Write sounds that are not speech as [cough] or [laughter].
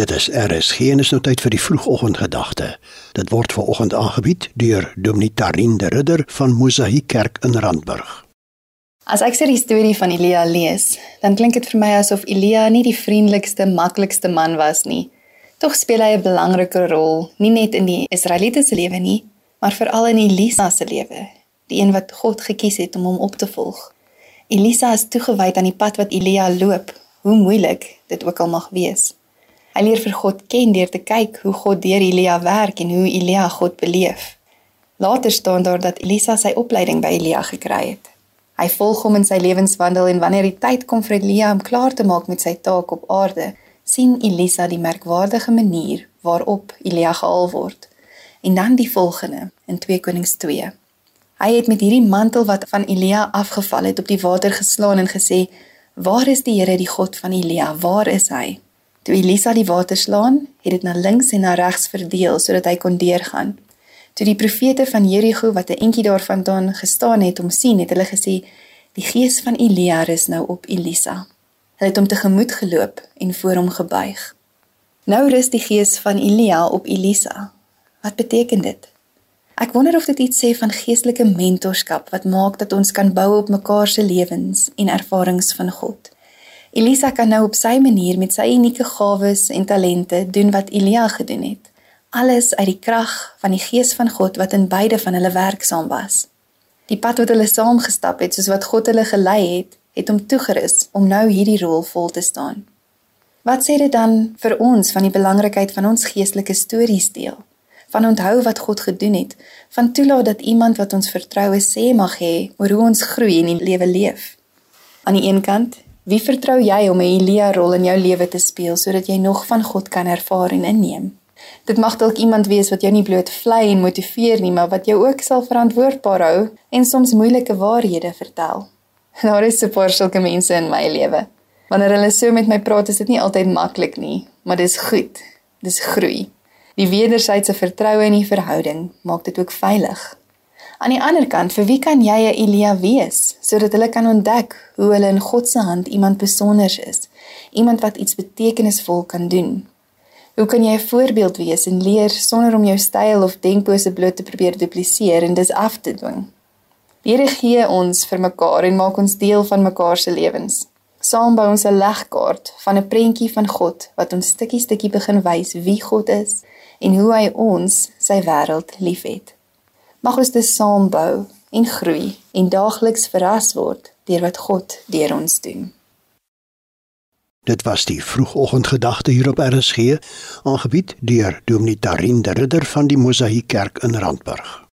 Dit is RSG en is nou tyd vir die vroegoggendgedagte. Dit word ver oggend aangebied deur Dominee Tarin de Ridder van Mosaïek Kerk in Randburg. As ek sy storie van Elia lees, dan klink dit vir my asof Elia nie die vriendelikste, maklikste man was nie. Tog speel hy 'n belangrike rol, nie net in die Israeliete se lewe nie, maar veral in Elisa se lewe, die een wat God gekies het om hom op te volg. Elisa is toegewyd aan die pad wat Elia loop, hoe moeilik dit ook al mag wees. Hy leer vir God ken deur te kyk hoe God deur Elia werk en hoe Elia God beleef. Later staan daar dat Elisa sy opleiding by Elia gekry het. Hy volg hom in sy lewenswandel en wanneer die tyd kom vir Elia om klaar te maak met sy taak op aarde, sien Elisa die merkwaardige manier waarop Elia gehaal word. En dan die volgende in 2 Konings 2. Hy het met hierdie mantel wat van Elia afgeval het op die water geslaan en gesê: "Waar is die Here, die God van Elia? Waar is hy?" Toe Elisa die water slaan, het dit na links en na regs verdeel sodat hy kon deurgaan. Toe die profete van Jerigo wat 'n entjie daarvandaan gestaan het om sien, het hulle gesê: "Die gees van Elia is nou op Elisa." Hulle het hom tegemoet geloop en voor hom gebuig. Nou rus die gees van Elia op Elisa. Wat beteken dit? Ek wonder of dit iets sê van geestelike mentorskap wat maak dat ons kan bou op mekaar se lewens en ervarings van God. Elisa kan nou op sy manier met sy unieke gawes en talente doen wat Elia gedoen het. Alles uit die krag van die Gees van God wat in beide van hulle werksaam was. Die pad wat hulle saam gestap het, soos wat God hulle gelei het, het hom toegerus om nou hierdie rol vol te staan. Wat sê dit dan vir ons van die belangrikheid van ons geestelike stories deel? Van onthou wat God gedoen het, van toelaat dat iemand wat ons vertroue sê mag hê oor hoe ons groei in die lewe leef. Aan die een kant Wie vertrou jy om 'n Elia rol in jou lewe te speel sodat jy nog van God kan ervaar en inneem? Dit mag dalk iemand wees wat jou nie bloot vlei en motiveer nie, maar wat jou ook sal verantwoordbaar hou en soms moeilike waarhede vertel. [laughs] Daar is 'n paar sulke mense in my lewe. Wanneer hulle so met my praat, is dit nie altyd maklik nie, maar dis goed. Dis groei. Die wederwysige vertroue in die verhouding maak dit ook veilig. Aan die ander kant, vir wie kan jy 'n Elia wees sodat hulle kan ontdek hoe hulle in God se hand iemand besonder is, iemand wat iets betekenisvol kan doen? Hoe kan jy 'n voorbeeld wees en leer sonder om jou styl of denkpose bloot te probeer dupliseer en dis af te dwing? Die Here gee ons vir mekaar en maak ons deel van mekaar se lewens. Saam bou ons 'n legkaart van 'n prentjie van God wat ons stukkie stukkie begin wys wie God is en hoe hy ons, sy wêreld, liefhet mag ons dit saam bou en groei en daagliks verras word deur wat God deur ons doen. Dit was die vroegoggendgedagte hier op RSG, aangebied deur Dominee Tarin de Ridder van die Mosaïek Kerk in Randburg.